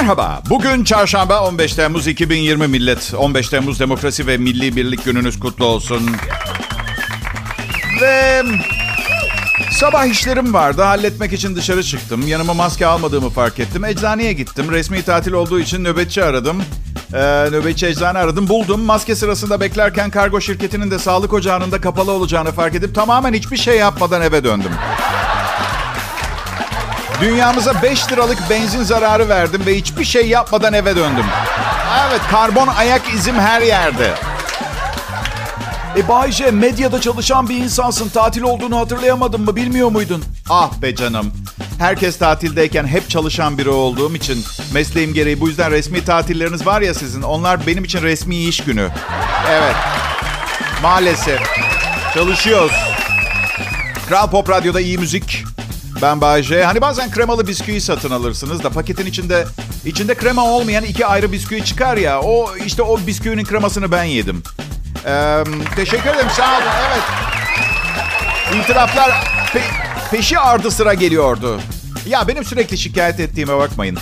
Merhaba. Bugün çarşamba 15 Temmuz 2020 millet. 15 Temmuz Demokrasi ve Milli Birlik gününüz kutlu olsun. Ve sabah işlerim vardı. Halletmek için dışarı çıktım. Yanıma maske almadığımı fark ettim. Eczaneye gittim. Resmi tatil olduğu için nöbetçi aradım. Ee, nöbetçi eczane aradım. Buldum. Maske sırasında beklerken kargo şirketinin de sağlık ocağının da kapalı olacağını fark edip tamamen hiçbir şey yapmadan eve döndüm. Dünyamıza 5 liralık benzin zararı verdim ve hiçbir şey yapmadan eve döndüm. Evet, karbon ayak izim her yerde. E Bayce, medyada çalışan bir insansın. Tatil olduğunu hatırlayamadın mı? Bilmiyor muydun? Ah be canım. Herkes tatildeyken hep çalışan biri olduğum için mesleğim gereği bu yüzden resmi tatilleriniz var ya sizin. Onlar benim için resmi iş günü. Evet. Maalesef. Çalışıyoruz. Kral Pop Radyo'da iyi müzik. Ben Bayce. Hani bazen kremalı bisküvi satın alırsınız da paketin içinde içinde krema olmayan iki ayrı bisküvi çıkar ya. O işte o bisküvinin kremasını ben yedim. Ee, teşekkür ederim. Sağ olun. Evet. İtiraflar pe- peşi ardı sıra geliyordu. Ya benim sürekli şikayet ettiğime bakmayın.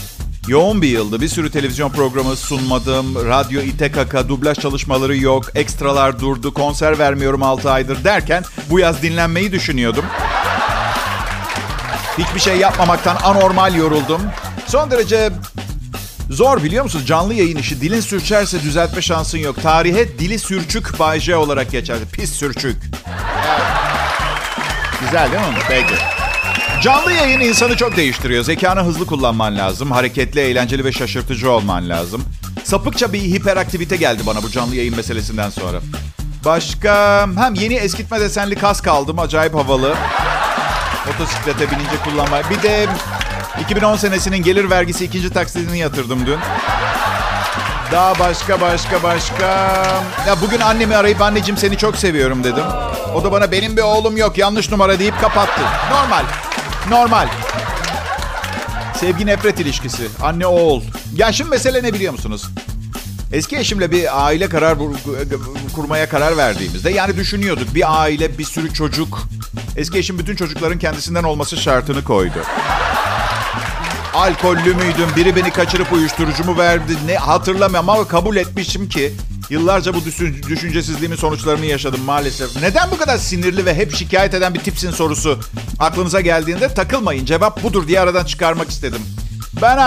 Yoğun bir yıldı. Bir sürü televizyon programı sunmadım. Radyo İTKK, dublaj çalışmaları yok. Ekstralar durdu. Konser vermiyorum 6 aydır derken bu yaz dinlenmeyi düşünüyordum. Hiçbir şey yapmamaktan anormal yoruldum. Son derece zor biliyor musunuz? Canlı yayın işi. Dilin sürçerse düzeltme şansın yok. Tarihe dili sürçük Bay J olarak geçer. Pis sürçük. Güzel değil mi? Peki. Canlı yayın insanı çok değiştiriyor. Zekanı hızlı kullanman lazım. Hareketli, eğlenceli ve şaşırtıcı olman lazım. Sapıkça bir hiperaktivite geldi bana bu canlı yayın meselesinden sonra. Başka... Hem yeni eskitme desenli kask aldım. Acayip havalı. Motosiklete binince kullanmaya. Bir de 2010 senesinin gelir vergisi ikinci taksidini yatırdım dün. Daha başka başka başka. Ya bugün annemi arayıp anneciğim seni çok seviyorum dedim. O da bana benim bir oğlum yok yanlış numara deyip kapattı. Normal. Normal. Sevgi nefret ilişkisi. Anne oğul. Ya şimdi mesele ne biliyor musunuz? Eski eşimle bir aile karar kurmaya karar verdiğimizde yani düşünüyorduk bir aile bir sürü çocuk. Eski eşim bütün çocukların kendisinden olması şartını koydu. Alkollü müydüm? Biri beni kaçırıp uyuşturucu mu verdi? Ne hatırlamıyorum ama kabul etmişim ki yıllarca bu düşüncesizliğimin sonuçlarını yaşadım maalesef. Neden bu kadar sinirli ve hep şikayet eden bir tipsin sorusu aklınıza geldiğinde takılmayın. Cevap budur diye aradan çıkarmak istedim. Ben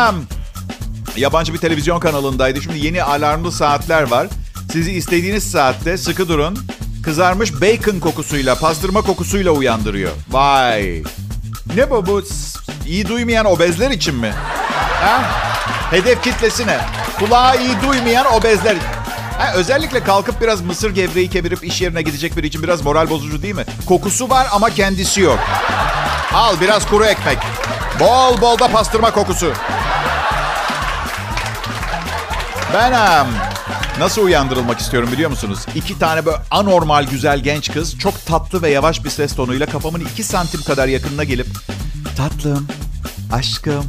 yabancı bir televizyon kanalındaydı. Şimdi yeni alarmlı saatler var. Sizi istediğiniz saatte sıkı durun. Kızarmış bacon kokusuyla, pastırma kokusuyla uyandırıyor. Vay. Ne bu bu? İyi duymayan obezler için mi? Ha? Hedef kitlesi ne? Kulağı iyi duymayan obezler. Ha, özellikle kalkıp biraz mısır gevreği kemirip iş yerine gidecek biri için biraz moral bozucu değil mi? Kokusu var ama kendisi yok. Al biraz kuru ekmek. Bol bol da pastırma kokusu. Benim. Nasıl uyandırılmak istiyorum biliyor musunuz? İki tane böyle anormal güzel genç kız çok tatlı ve yavaş bir ses tonuyla kafamın iki santim kadar yakınına gelip Tatlım, aşkım,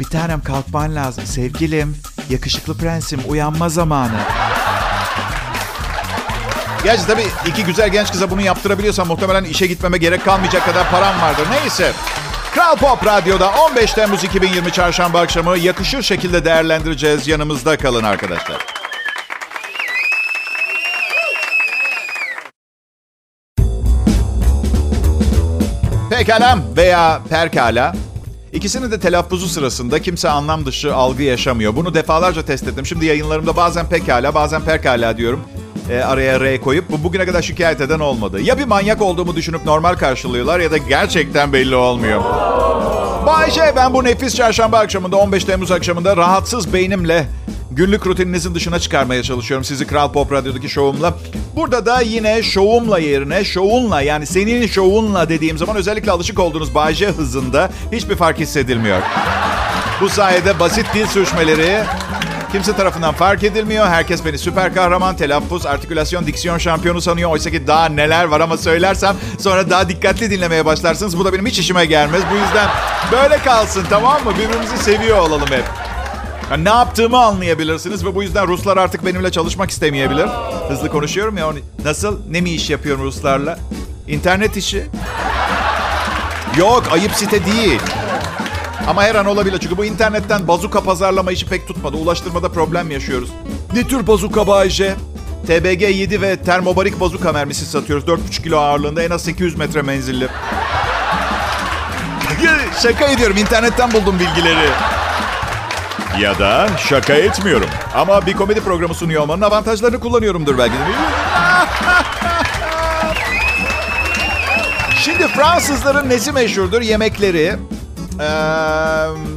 bir tanem kalkman lazım. Sevgilim, yakışıklı prensim, uyanma zamanı. Gerçi tabii iki güzel genç kıza bunu yaptırabiliyorsam muhtemelen işe gitmeme gerek kalmayacak kadar param vardır. Neyse. Kral Pop Radyo'da 15 Temmuz 2020 Çarşamba akşamı yakışır şekilde değerlendireceğiz. Yanımızda kalın arkadaşlar. Pekala veya perkala. İkisinin de telaffuzu sırasında kimse anlam dışı algı yaşamıyor. Bunu defalarca test ettim. Şimdi yayınlarımda bazen pekala bazen perkala diyorum. E, araya R koyup bu bugüne kadar şikayet eden olmadı. Ya bir manyak olduğumu düşünüp normal karşılıyorlar ya da gerçekten belli olmuyor. Bayşe ben bu nefis çarşamba akşamında 15 Temmuz akşamında rahatsız beynimle günlük rutininizin dışına çıkarmaya çalışıyorum sizi Kral Pop Radyo'daki şovumla. Burada da yine şovumla yerine şovunla yani senin şovunla dediğim zaman özellikle alışık olduğunuz Bayce hızında hiçbir fark hissedilmiyor. Bu sayede basit dil sürçmeleri kimse tarafından fark edilmiyor. Herkes beni süper kahraman, telaffuz, artikülasyon, diksiyon şampiyonu sanıyor. Oysa ki daha neler var ama söylersem sonra daha dikkatli dinlemeye başlarsınız. Bu da benim hiç işime gelmez. Bu yüzden böyle kalsın tamam mı? Birbirimizi seviyor olalım hep. Yani ne yaptığımı anlayabilirsiniz ve bu yüzden Ruslar artık benimle çalışmak istemeyebilir. Hızlı konuşuyorum ya. Nasıl? Ne mi iş yapıyorum Ruslarla? İnternet işi. Yok ayıp site değil. Ama her an olabilir çünkü bu internetten bazuka pazarlama işi pek tutmadı. Ulaştırmada problem yaşıyoruz. Ne tür bazuka Bayce? TBG 7 ve termobarik bazuka mermisi satıyoruz. 4,5 kilo ağırlığında en az 800 metre menzilli. Şaka ediyorum. internetten buldum bilgileri. Ya da şaka etmiyorum. Ama bir komedi programı sunuyor olmanın avantajlarını kullanıyorumdur belki de. Şimdi Fransızların nesi meşhurdur? Yemekleri, ee,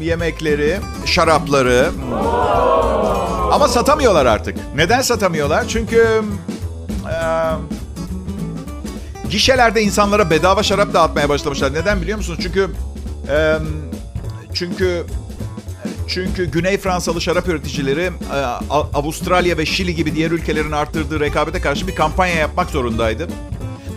yemekleri, şarapları. Ama satamıyorlar artık. Neden satamıyorlar? Çünkü ee, gişelerde insanlara bedava şarap dağıtmaya başlamışlar. Neden biliyor musunuz? Çünkü ee, çünkü çünkü Güney Fransalı şarap üreticileri Avustralya ve Şili gibi diğer ülkelerin arttırdığı rekabete karşı bir kampanya yapmak zorundaydı.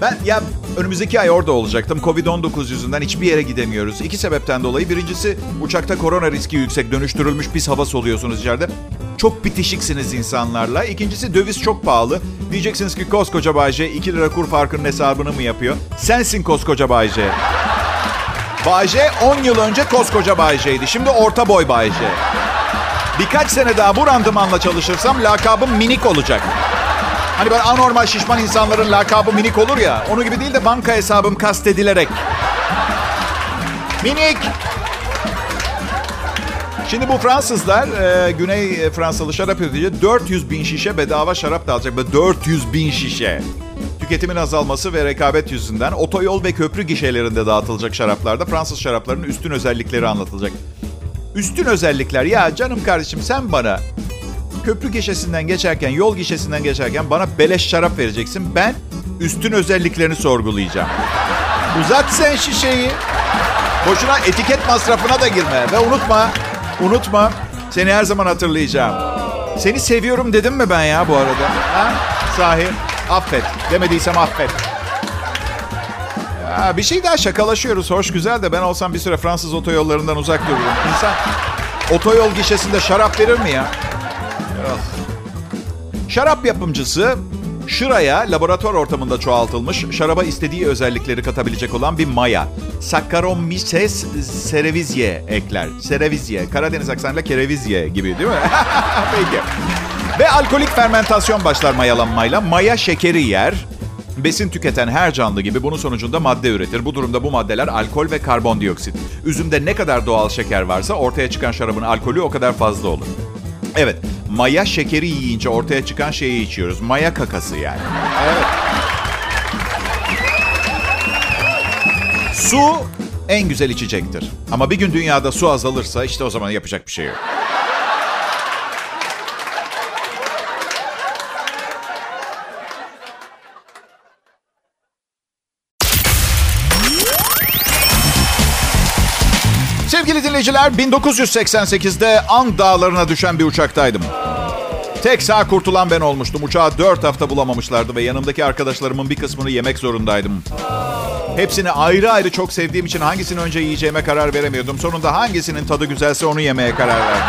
Ben ya önümüzdeki ay orada olacaktım. Covid-19 yüzünden hiçbir yere gidemiyoruz. İki sebepten dolayı. Birincisi uçakta korona riski yüksek. Dönüştürülmüş pis hava soluyorsunuz içeride. Çok bitişiksiniz insanlarla. İkincisi döviz çok pahalı. Diyeceksiniz ki koskoca Bayce 2 lira kur farkının hesabını mı yapıyor? Sensin koskoca Bayce. Bayce 10 yıl önce koskoca Bayce'ydi. Şimdi orta boy Bayce. Birkaç sene daha bu randımanla çalışırsam lakabım minik olacak. Hani böyle anormal şişman insanların lakabı minik olur ya. Onu gibi değil de banka hesabım kastedilerek. Minik. Şimdi bu Fransızlar, e, Güney Fransalı şarap üretici 400 bin şişe bedava şarap dağıtacak. Böyle 400 bin şişe. Tüketimin azalması ve rekabet yüzünden otoyol ve köprü gişelerinde dağıtılacak şaraplarda Fransız şaraplarının üstün özellikleri anlatılacak. Üstün özellikler ya canım kardeşim sen bana köprü gişesinden geçerken, yol gişesinden geçerken bana beleş şarap vereceksin. Ben üstün özelliklerini sorgulayacağım. Uzat sen şişeyi. Boşuna etiket masrafına da girme. Ve unutma, unutma seni her zaman hatırlayacağım. Seni seviyorum dedim mi ben ya bu arada? Ha? Sahi. Affet. Demediysem affet. Ya bir şey daha şakalaşıyoruz. Hoş güzel de ben olsam bir süre Fransız otoyollarından uzak dururum. İnsan otoyol gişesinde şarap verir mi ya? Şarap yapımcısı şıraya laboratuvar ortamında çoğaltılmış, şaraba istediği özellikleri katabilecek olan bir maya. Saccharomyces cerevisiae ekler. Cerevisiae. Karadeniz aksanıyla kerevizye gibi değil mi? Peki. Ve alkolik fermentasyon başlar mayalanmayla. Maya şekeri yer. Besin tüketen her canlı gibi bunun sonucunda madde üretir. Bu durumda bu maddeler alkol ve karbondioksit. Üzümde ne kadar doğal şeker varsa ortaya çıkan şarabın alkolü o kadar fazla olur. Evet, maya şekeri yiyince ortaya çıkan şeyi içiyoruz. Maya kakası yani. Evet. Su en güzel içecektir. Ama bir gün dünyada su azalırsa işte o zaman yapacak bir şey yok. Sevgili dinleyiciler, 1988'de Ang Dağları'na düşen bir uçaktaydım. Tek sağ kurtulan ben olmuştum. Uçağı 4 hafta bulamamışlardı ve yanımdaki arkadaşlarımın bir kısmını yemek zorundaydım. Hepsini ayrı ayrı çok sevdiğim için hangisini önce yiyeceğime karar veremiyordum. Sonunda hangisinin tadı güzelse onu yemeye karar verdim.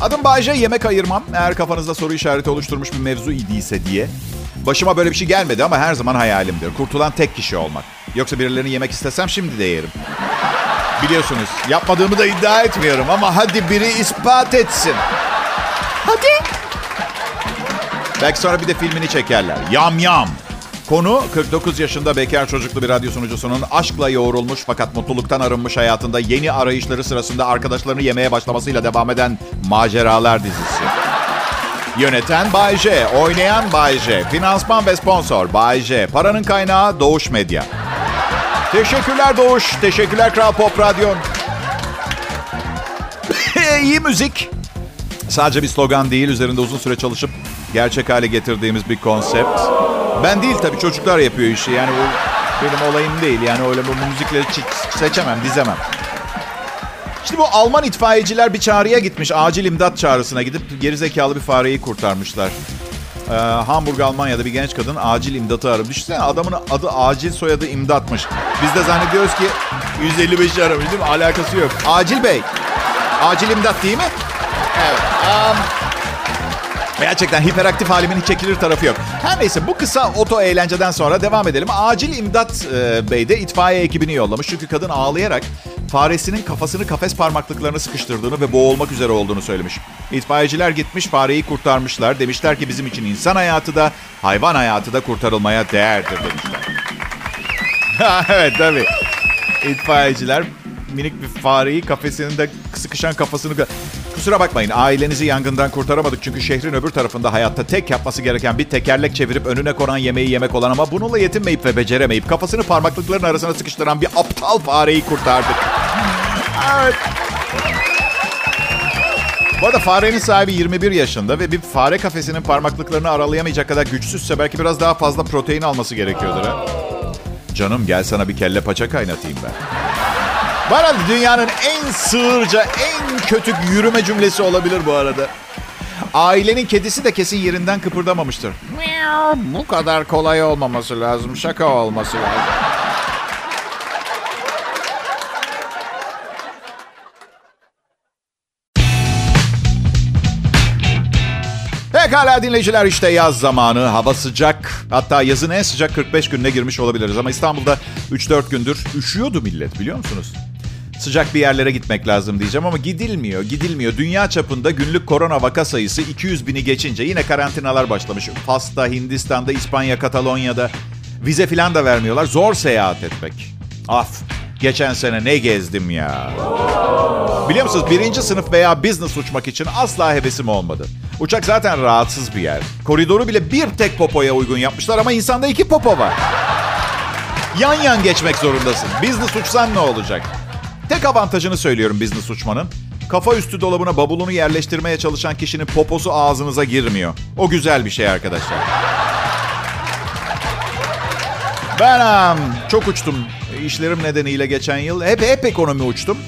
Adım Bayce, yemek ayırmam. Eğer kafanızda soru işareti oluşturmuş bir mevzu idiyse diye. Başıma böyle bir şey gelmedi ama her zaman hayalimdir. Kurtulan tek kişi olmak. Yoksa birilerini yemek istesem şimdi de yerim. Biliyorsunuz yapmadığımı da iddia etmiyorum ama hadi biri ispat etsin. Hadi. Belki sonra bir de filmini çekerler. Yam yam. Konu 49 yaşında bekar çocuklu bir radyo sunucusunun aşkla yoğrulmuş fakat mutluluktan arınmış hayatında yeni arayışları sırasında arkadaşlarını yemeye başlamasıyla devam eden maceralar dizisi. Yöneten Bay J, oynayan Bay J, finansman ve sponsor Bay J, paranın kaynağı Doğuş Medya. Teşekkürler Doğuş, teşekkürler Kral Pop Radyo. İyi müzik. Sadece bir slogan değil, üzerinde uzun süre çalışıp gerçek hale getirdiğimiz bir konsept. Ben değil tabii çocuklar yapıyor işi. Yani bu benim olayım değil. Yani öyle bu müzikleri seçemem, dizemem. Şimdi bu Alman itfaiyeciler bir çağrıya gitmiş. Acil imdat çağrısına gidip gerizekalı bir fareyi kurtarmışlar. Ee, Hamburg, Almanya'da bir genç kadın acil imdatı aramış. Düşünsene adamın adı acil soyadı imdatmış. Biz de zannediyoruz ki 155 aramış değil mi? Alakası yok. Acil Bey. Acil imdat değil mi? Evet. Um, Gerçekten hiperaktif halimin hiç çekilir tarafı yok. Her neyse bu kısa oto eğlenceden sonra devam edelim. Acil imdat e, bey de itfaiye ekibini yollamış. Çünkü kadın ağlayarak faresinin kafasını kafes parmaklıklarına sıkıştırdığını ve boğulmak üzere olduğunu söylemiş. İtfaiyeciler gitmiş fareyi kurtarmışlar. Demişler ki bizim için insan hayatı da hayvan hayatı da kurtarılmaya değerdir demişler. evet tabii. İtfaiyeciler minik bir fareyi kafesinin de sıkışan kafasını... Kusura bakmayın ailenizi yangından kurtaramadık çünkü şehrin öbür tarafında hayatta tek yapması gereken bir tekerlek çevirip önüne konan yemeği yemek olan ama bununla yetinmeyip ve beceremeyip kafasını parmaklıkların arasına sıkıştıran bir aptal fareyi kurtardık. Evet. Bu arada farenin sahibi 21 yaşında ve bir fare kafesinin parmaklıklarını aralayamayacak kadar güçsüzse belki biraz daha fazla protein alması gerekiyordur ha. Canım gel sana bir kelle paça kaynatayım ben. Bu dünyanın en sığırca, en kötü yürüme cümlesi olabilir bu arada. Ailenin kedisi de kesin yerinden kıpırdamamıştır. Bu kadar kolay olmaması lazım. Şaka olması lazım. Pekala dinleyiciler işte yaz zamanı. Hava sıcak. Hatta yazın en sıcak 45 gününe girmiş olabiliriz. Ama İstanbul'da 3-4 gündür üşüyordu millet biliyor musunuz? Sıcak bir yerlere gitmek lazım diyeceğim ama gidilmiyor, gidilmiyor. Dünya çapında günlük korona vaka sayısı 200 bini geçince yine karantinalar başlamış. Fas'ta, Hindistan'da, İspanya, Katalonya'da vize filan da vermiyorlar. Zor seyahat etmek. Af, geçen sene ne gezdim ya. Biliyor musunuz birinci sınıf veya business uçmak için asla hevesim olmadı. Uçak zaten rahatsız bir yer. Koridoru bile bir tek popoya uygun yapmışlar ama insanda iki popo var. Yan yan geçmek zorundasın. Business uçsan ne olacak? Tek avantajını söylüyorum business uçmanın. Kafa üstü dolabına bavulunu yerleştirmeye çalışan kişinin poposu ağzınıza girmiyor. O güzel bir şey arkadaşlar. Ben çok uçtum işlerim nedeniyle geçen yıl. Hep hep ekonomi uçtum.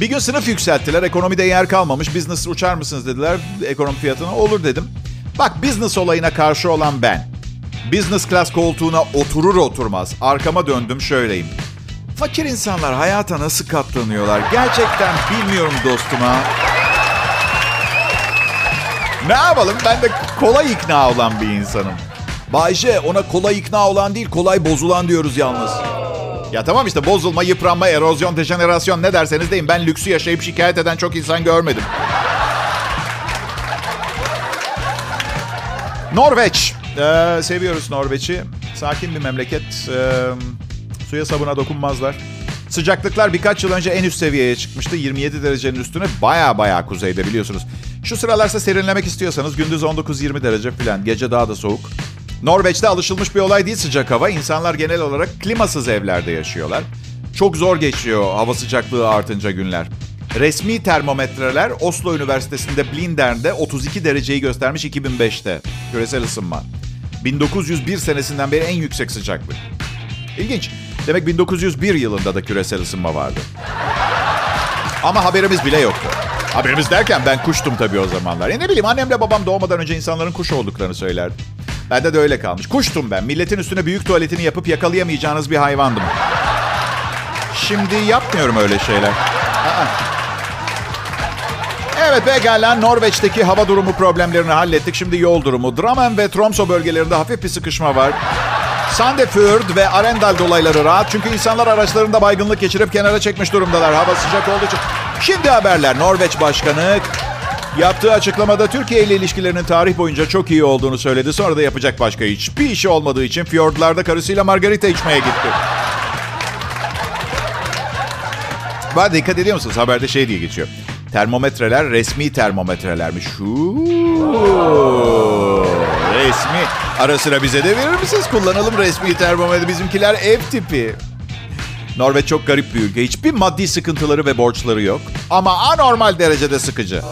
Bir gün sınıf yükselttiler. Ekonomide yer kalmamış. Business uçar mısınız dediler ekonomi fiyatına. Olur dedim. Bak business olayına karşı olan ben. Business class koltuğuna oturur oturmaz arkama döndüm şöyleyim. Fakir insanlar hayata nasıl katlanıyorlar? Gerçekten bilmiyorum dostuma. Ne yapalım? Ben de kolay ikna olan bir insanım. Bayce ona kolay ikna olan değil, kolay bozulan diyoruz yalnız. Ya tamam işte bozulma, yıpranma, erozyon, dejenerasyon ne derseniz deyin. Ben lüksü yaşayıp şikayet eden çok insan görmedim. Norveç. Ee, seviyoruz Norveç'i. Sakin bir memleket. Ee, suya sabuna dokunmazlar. Sıcaklıklar birkaç yıl önce en üst seviyeye çıkmıştı. 27 derecenin üstüne baya baya kuzeyde biliyorsunuz. Şu sıralarsa serinlemek istiyorsanız gündüz 19-20 derece falan. Gece daha da soğuk. Norveç'te alışılmış bir olay değil sıcak hava. İnsanlar genel olarak klimasız evlerde yaşıyorlar. Çok zor geçiyor hava sıcaklığı artınca günler. Resmi termometreler Oslo Üniversitesi'nde Blindern'de 32 dereceyi göstermiş 2005'te. Küresel ısınma. 1901 senesinden beri en yüksek sıcaklık. İlginç. Demek 1901 yılında da küresel ısınma vardı. Ama haberimiz bile yoktu. Haberimiz derken ben kuştum tabii o zamanlar. E ne bileyim annemle babam doğmadan önce insanların kuş olduklarını söylerdi. Bende de öyle kalmış. Kuştum ben. Milletin üstüne büyük tuvaletini yapıp yakalayamayacağınız bir hayvandım. Şimdi yapmıyorum öyle şeyler. Aa. Evet pekala Norveç'teki hava durumu problemlerini hallettik. Şimdi yol durumu. Drammen ve Tromsø bölgelerinde hafif bir sıkışma var. Sandefjord ve Arendal dolayları rahat. Çünkü insanlar araçlarında baygınlık geçirip kenara çekmiş durumdalar. Hava sıcak olduğu için. Şimdi haberler. Norveç Başkanı yaptığı açıklamada Türkiye ile ilişkilerinin tarih boyunca çok iyi olduğunu söyledi. Sonra da yapacak başka hiçbir işi olmadığı için fiyordlarda karısıyla margarita içmeye gitti. Bana dikkat ediyor musunuz? Haberde şey diye geçiyor. Termometreler resmi termometrelermiş. Huu, resmi. Ara sıra bize de verir misiniz? Kullanalım resmi termometre. Bizimkiler ev tipi. Norveç çok garip bir ülke. Hiçbir maddi sıkıntıları ve borçları yok. Ama anormal derecede sıkıcı.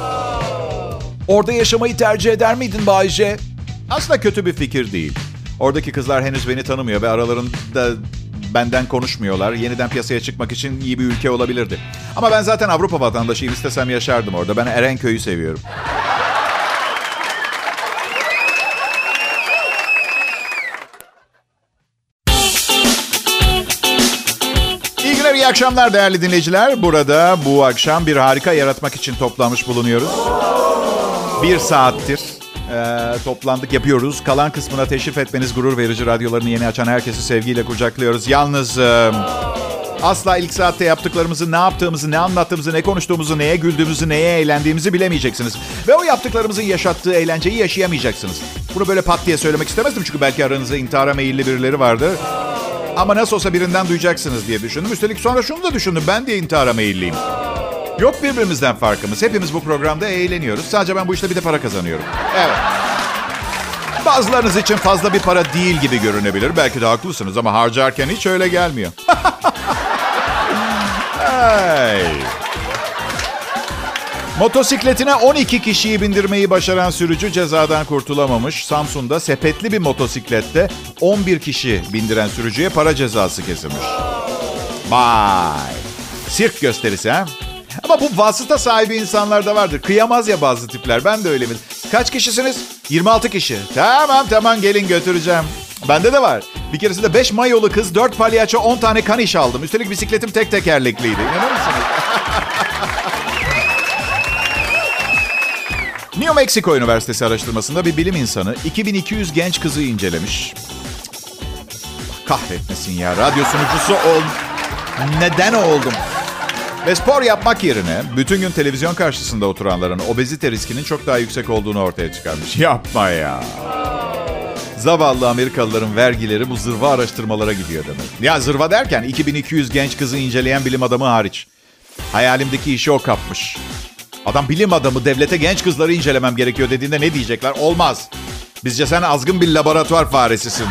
Orada yaşamayı tercih eder miydin Bayce? Aslında kötü bir fikir değil. Oradaki kızlar henüz beni tanımıyor ve aralarında benden konuşmuyorlar. Yeniden piyasaya çıkmak için iyi bir ülke olabilirdi. Ama ben zaten Avrupa vatandaşıyım. İstesem yaşardım orada. Ben Erenköy'ü seviyorum. İyi günler, iyi akşamlar değerli dinleyiciler. Burada bu akşam bir harika yaratmak için toplanmış bulunuyoruz. Bir saattir Ee, toplandık yapıyoruz. Kalan kısmına teşrif etmeniz gurur verici. Radyolarını yeni açan herkesi sevgiyle kucaklıyoruz. Yalnız... E, asla ilk saatte yaptıklarımızı, ne yaptığımızı, ne anlattığımızı, ne konuştuğumuzu, neye güldüğümüzü, neye eğlendiğimizi bilemeyeceksiniz. Ve o yaptıklarımızın yaşattığı eğlenceyi yaşayamayacaksınız. Bunu böyle pat diye söylemek istemezdim çünkü belki aranızda intihara meyilli birileri vardır. Ama nasıl olsa birinden duyacaksınız diye düşündüm. Üstelik sonra şunu da düşündüm. Ben de intihara meyilliyim. Yok birbirimizden farkımız. Hepimiz bu programda eğleniyoruz. Sadece ben bu işte bir de para kazanıyorum. Evet. Bazılarınız için fazla bir para değil gibi görünebilir. Belki de haklısınız ama harcarken hiç öyle gelmiyor. hey. Motosikletine 12 kişiyi bindirmeyi başaran sürücü cezadan kurtulamamış. Samsun'da sepetli bir motosiklette 11 kişi bindiren sürücüye para cezası kesilmiş. Vay. Sirk gösterisi ha? Ama bu vasıta sahibi insanlar da vardır. Kıyamaz ya bazı tipler. Ben de öyle mi? Kaç kişisiniz? 26 kişi. Tamam tamam gelin götüreceğim. Bende de var. Bir keresinde 5 mayolu kız, 4 palyaço, 10 tane kaniş aldım. Üstelik bisikletim tek tekerlekliydi. İnanır mısınız? New Mexico Üniversitesi araştırmasında bir bilim insanı 2200 genç kızı incelemiş. Kahretmesin ya. Radyo sunucusu ol... Neden oldum? Ve spor yapmak yerine bütün gün televizyon karşısında oturanların obezite riskinin çok daha yüksek olduğunu ortaya çıkarmış. Yapma ya. Zavallı Amerikalıların vergileri bu zırva araştırmalara gidiyor demek. Ya zırva derken 2200 genç kızı inceleyen bilim adamı hariç. Hayalimdeki işi o kapmış. Adam bilim adamı devlete genç kızları incelemem gerekiyor dediğinde ne diyecekler? Olmaz. Bizce sen azgın bir laboratuvar faresisin.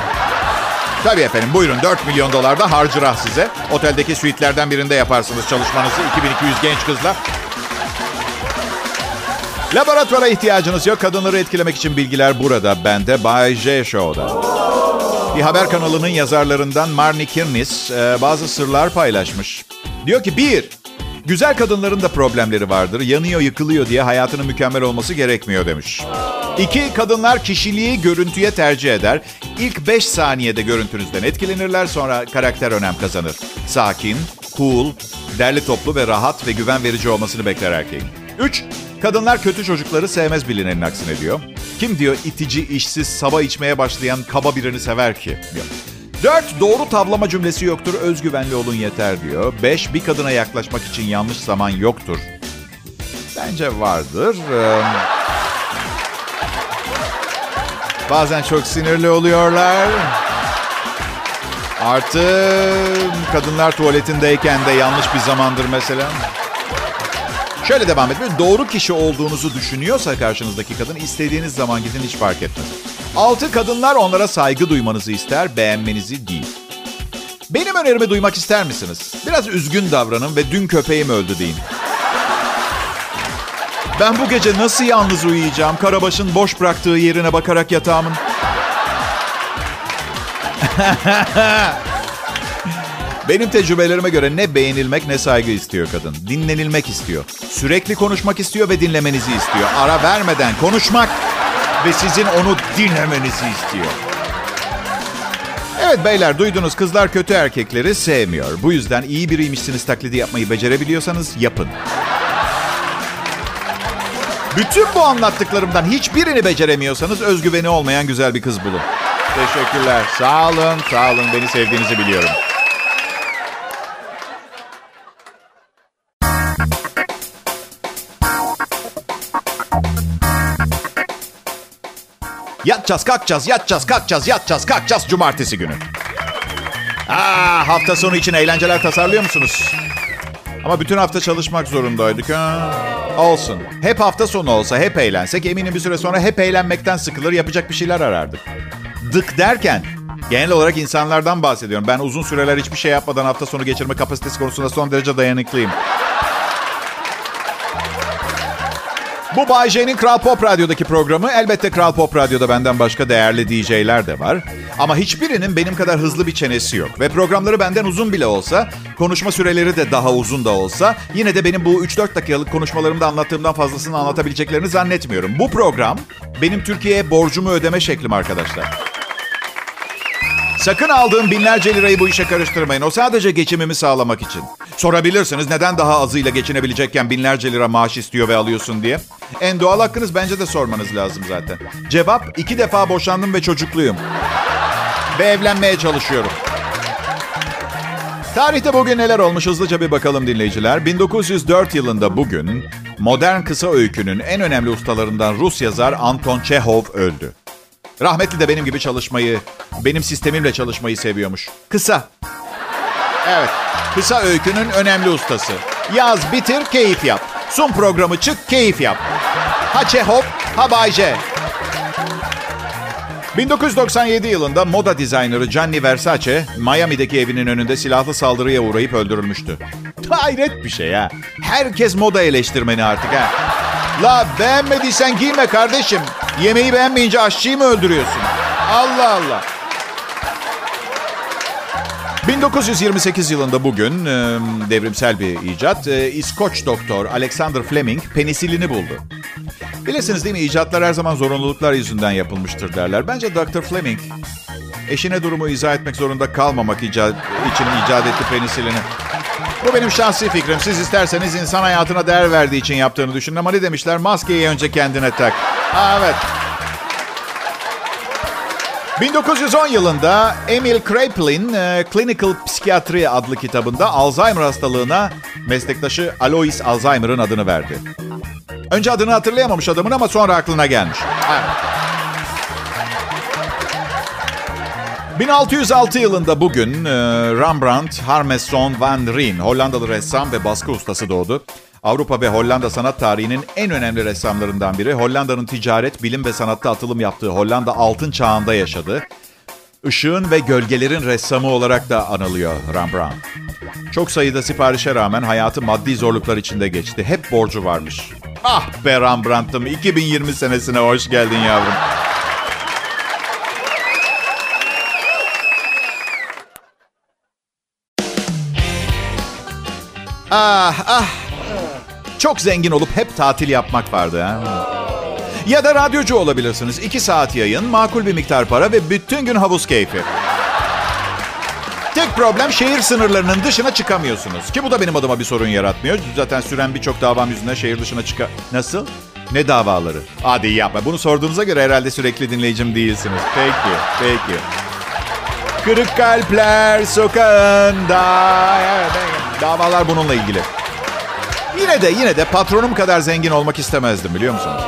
Tabii efendim buyurun 4 milyon dolar da harcırah size. Oteldeki suitlerden birinde yaparsınız çalışmanızı 2200 genç kızla. Laboratuvara ihtiyacınız yok. Kadınları etkilemek için bilgiler burada. Bende Bay J Show'da. Bir haber kanalının yazarlarından Marnie Kirnis e, bazı sırlar paylaşmış. Diyor ki bir, güzel kadınların da problemleri vardır. Yanıyor, yıkılıyor diye hayatının mükemmel olması gerekmiyor demiş. İki, kadınlar kişiliği görüntüye tercih eder. İlk 5 saniyede görüntünüzden etkilenirler sonra karakter önem kazanır. Sakin, cool, derli toplu ve rahat ve güven verici olmasını bekler erkeğin. 3. Kadınlar kötü çocukları sevmez bilinenin aksine diyor. Kim diyor itici, işsiz, sabah içmeye başlayan kaba birini sever ki? Diyor. 4. Doğru tavlama cümlesi yoktur, özgüvenli olun yeter diyor. 5. Bir kadına yaklaşmak için yanlış zaman yoktur. Bence vardır. Ee, bazen çok sinirli oluyorlar. Artı kadınlar tuvaletindeyken de yanlış bir zamandır mesela. Şöyle devam edelim. Doğru kişi olduğunuzu düşünüyorsa karşınızdaki kadın istediğiniz zaman gidin hiç fark etmez. Altı kadınlar onlara saygı duymanızı ister, beğenmenizi değil. Benim önerimi duymak ister misiniz? Biraz üzgün davranın ve dün köpeğim öldü deyin. Ben bu gece nasıl yalnız uyuyacağım? Karabaş'ın boş bıraktığı yerine bakarak yatağımın. Benim tecrübelerime göre ne beğenilmek ne saygı istiyor kadın. Dinlenilmek istiyor. Sürekli konuşmak istiyor ve dinlemenizi istiyor. Ara vermeden konuşmak ve sizin onu dinlemenizi istiyor. Evet beyler duydunuz kızlar kötü erkekleri sevmiyor. Bu yüzden iyi biriymişsiniz taklidi yapmayı becerebiliyorsanız yapın. Bütün bu anlattıklarımdan hiçbirini beceremiyorsanız özgüveni olmayan güzel bir kız bulun. Teşekkürler. Sağ olun, sağ olun. Beni sevdiğinizi biliyorum. Yatacağız, kalkacağız, yatacağız, kalkacağız, yatacağız, kalkacağız cumartesi günü. Aa, hafta sonu için eğlenceler tasarlıyor musunuz? Ama bütün hafta çalışmak zorundaydık ha. Olsun. Hep hafta sonu olsa, hep eğlensek eminim bir süre sonra hep eğlenmekten sıkılır, yapacak bir şeyler arardık. Dık derken genel olarak insanlardan bahsediyorum. Ben uzun süreler hiçbir şey yapmadan hafta sonu geçirme kapasitesi konusunda son derece dayanıklıyım. Bu Bay J'nin Kral Pop Radyo'daki programı. Elbette Kral Pop Radyo'da benden başka değerli DJ'ler de var. Ama hiçbirinin benim kadar hızlı bir çenesi yok. Ve programları benden uzun bile olsa, konuşma süreleri de daha uzun da olsa... ...yine de benim bu 3-4 dakikalık konuşmalarımda anlattığımdan fazlasını anlatabileceklerini zannetmiyorum. Bu program benim Türkiye'ye borcumu ödeme şeklim arkadaşlar. Sakın aldığım binlerce lirayı bu işe karıştırmayın. O sadece geçimimi sağlamak için. Sorabilirsiniz neden daha azıyla geçinebilecekken binlerce lira maaş istiyor ve alıyorsun diye. En doğal hakkınız bence de sormanız lazım zaten. Cevap iki defa boşandım ve çocukluyum. Ve evlenmeye çalışıyorum. Tarihte bugün neler olmuş hızlıca bir bakalım dinleyiciler. 1904 yılında bugün modern kısa öykünün en önemli ustalarından Rus yazar Anton Çehov öldü. Rahmetli de benim gibi çalışmayı, benim sistemimle çalışmayı seviyormuş. Kısa. Evet, kısa öykünün önemli ustası. Yaz, bitir, keyif yap. Sun programı çık, keyif yap. Ha Çehov, ha Bay J. 1997 yılında moda dizayneri Gianni Versace, Miami'deki evinin önünde silahlı saldırıya uğrayıp öldürülmüştü. Hayret bir şey ha. Herkes moda eleştirmeni artık ha. La beğenmediysen giyme kardeşim. Yemeği beğenmeyince aşçıyı mı öldürüyorsun? Allah Allah. 1928 yılında bugün e, devrimsel bir icat. E, İskoç doktor Alexander Fleming penisilini buldu. Bilirsiniz değil mi icatlar her zaman zorunluluklar yüzünden yapılmıştır derler. Bence Dr. Fleming eşine durumu izah etmek zorunda kalmamak icat, için icat etti penisilini. Bu benim şahsi fikrim. Siz isterseniz insan hayatına değer verdiği için yaptığını düşünün ama ne demişler? Maskeyi önce kendine tak. Aa, evet. 1910 yılında Emil Kraepelin e, Clinical Psychiatry adlı kitabında Alzheimer hastalığına meslektaşı Alois Alzheimer'ın adını verdi. Önce adını hatırlayamamış adamın ama sonra aklına gelmiş. Evet. 1606 yılında bugün e, Rembrandt Harmeson van Rijn, Hollandalı ressam ve baskı ustası doğdu. Avrupa ve Hollanda sanat tarihinin en önemli ressamlarından biri. Hollanda'nın ticaret, bilim ve sanatta atılım yaptığı Hollanda altın çağında yaşadı. Işığın ve gölgelerin ressamı olarak da anılıyor Rembrandt. Çok sayıda siparişe rağmen hayatı maddi zorluklar içinde geçti. Hep borcu varmış. Ah be Rembrandt'ım 2020 senesine hoş geldin yavrum. Ah ah. Çok zengin olup hep tatil yapmak vardı ha. Ya da radyocu olabilirsiniz. İki saat yayın, makul bir miktar para ve bütün gün havuz keyfi. Tek problem şehir sınırlarının dışına çıkamıyorsunuz. Ki bu da benim adıma bir sorun yaratmıyor. Zaten süren birçok davam yüzünden şehir dışına çıka... Nasıl? Ne davaları? Hadi yapma. Bunu sorduğunuza göre herhalde sürekli dinleyicim değilsiniz. Peki, peki. Kırık kalpler sokağında. Davalar bununla ilgili. Yine de yine de patronum kadar zengin olmak istemezdim biliyor musunuz?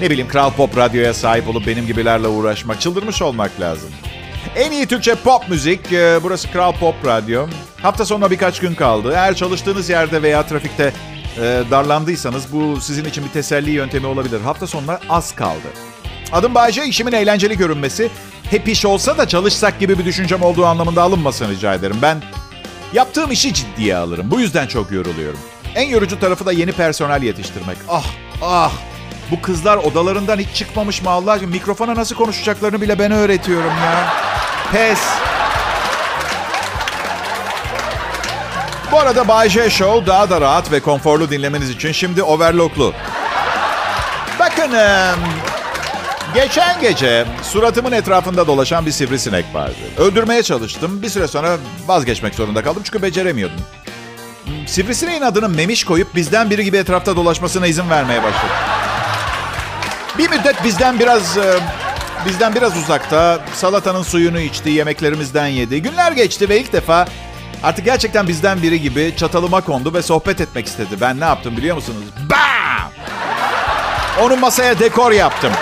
Ne bileyim Kral Pop Radyo'ya sahip olup benim gibilerle uğraşmak, çıldırmış olmak lazım. En iyi Türkçe pop müzik, e, burası Kral Pop Radyo. Hafta sonuna birkaç gün kaldı. Eğer çalıştığınız yerde veya trafikte e, darlandıysanız bu sizin için bir teselli yöntemi olabilir. Hafta sonuna az kaldı. Adım Bayce, işimin eğlenceli görünmesi, hep iş olsa da çalışsak gibi bir düşüncem olduğu anlamında alınmasın rica ederim. Ben yaptığım işi ciddiye alırım. Bu yüzden çok yoruluyorum. En yorucu tarafı da yeni personel yetiştirmek. Ah, ah. Bu kızlar odalarından hiç çıkmamış mı Allah aşkına? Mikrofona nasıl konuşacaklarını bile ben öğretiyorum ya. Pes. Bu arada Bay J Show daha da rahat ve konforlu dinlemeniz için şimdi overlocklu. Bakın, geçen gece suratımın etrafında dolaşan bir sivrisinek vardı. Öldürmeye çalıştım. Bir süre sonra vazgeçmek zorunda kaldım çünkü beceremiyordum. Sivrisineğin adını Memiş koyup bizden biri gibi etrafta dolaşmasına izin vermeye başladım. Bir müddet bizden biraz bizden biraz uzakta salatanın suyunu içti, yemeklerimizden yedi. Günler geçti ve ilk defa artık gerçekten bizden biri gibi çatalıma kondu ve sohbet etmek istedi. Ben ne yaptım biliyor musunuz? Bam! Onun masaya dekor yaptım.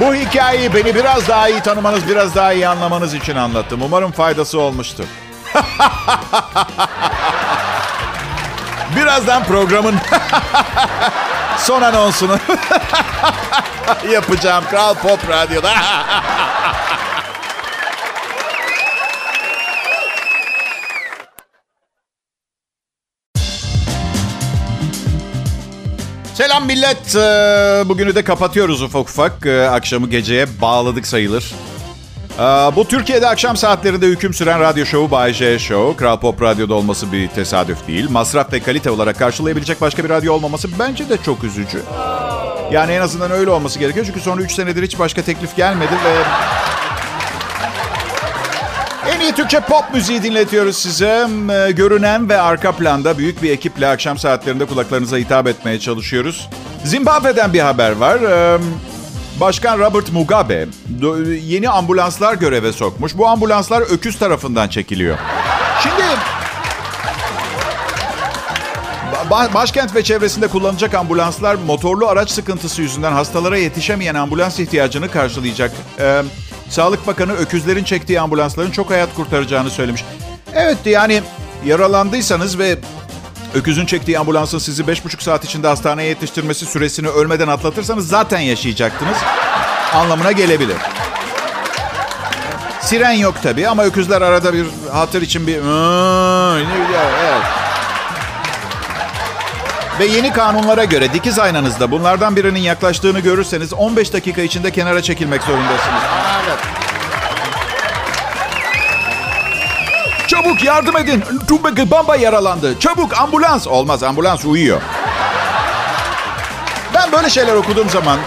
Bu hikayeyi beni biraz daha iyi tanımanız, biraz daha iyi anlamanız için anlattım. Umarım faydası olmuştur. Birazdan programın son anonsunu yapacağım Kral Pop Radyo'da. Selam millet. Bugünü de kapatıyoruz ufak ufak. Akşamı geceye bağladık sayılır. Bu Türkiye'de akşam saatlerinde hüküm süren radyo şovu Bay J Show. Kral Pop Radyo'da olması bir tesadüf değil. Masraf ve kalite olarak karşılayabilecek başka bir radyo olmaması bence de çok üzücü. Yani en azından öyle olması gerekiyor. Çünkü sonra 3 senedir hiç başka teklif gelmedi ve... En iyi Türkçe pop müziği dinletiyoruz size. Ee, Görünen ve arka planda büyük bir ekiple akşam saatlerinde kulaklarınıza hitap etmeye çalışıyoruz. Zimbabwe'den bir haber var. Başkan Robert Mugabe yeni ambulanslar göreve sokmuş. Bu ambulanslar öküz tarafından çekiliyor. Şimdi Ba- Başkent ve çevresinde kullanılacak ambulanslar motorlu araç sıkıntısı yüzünden hastalara yetişemeyen ambulans ihtiyacını karşılayacak. Ee, Sağlık Bakanı öküzlerin çektiği ambulansların çok hayat kurtaracağını söylemiş. Evet yani yaralandıysanız ve öküzün çektiği ambulansın sizi 5,5 saat içinde hastaneye yetiştirmesi süresini ölmeden atlatırsanız zaten yaşayacaktınız. Anlamına gelebilir. Siren yok tabii ama öküzler arada bir hatır için bir... Evet. Ve yeni kanunlara göre dikiz aynanızda bunlardan birinin yaklaştığını görürseniz 15 dakika içinde kenara çekilmek zorundasınız. Evet. Çabuk yardım edin. Tubek Bamba yaralandı. Çabuk ambulans. Olmaz ambulans uyuyor. Ben böyle şeyler okuduğum zaman,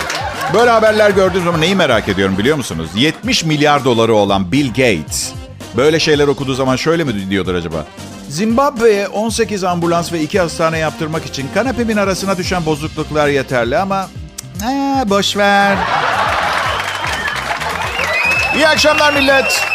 böyle haberler gördüğüm zaman neyi merak ediyorum biliyor musunuz? 70 milyar doları olan Bill Gates böyle şeyler okuduğu zaman şöyle mi diyordur acaba? Zimbabwe'ye 18 ambulans ve 2 hastane yaptırmak için kanepemin arasına düşen bozukluklar yeterli ama ee, boş ver. İyi akşamlar millet.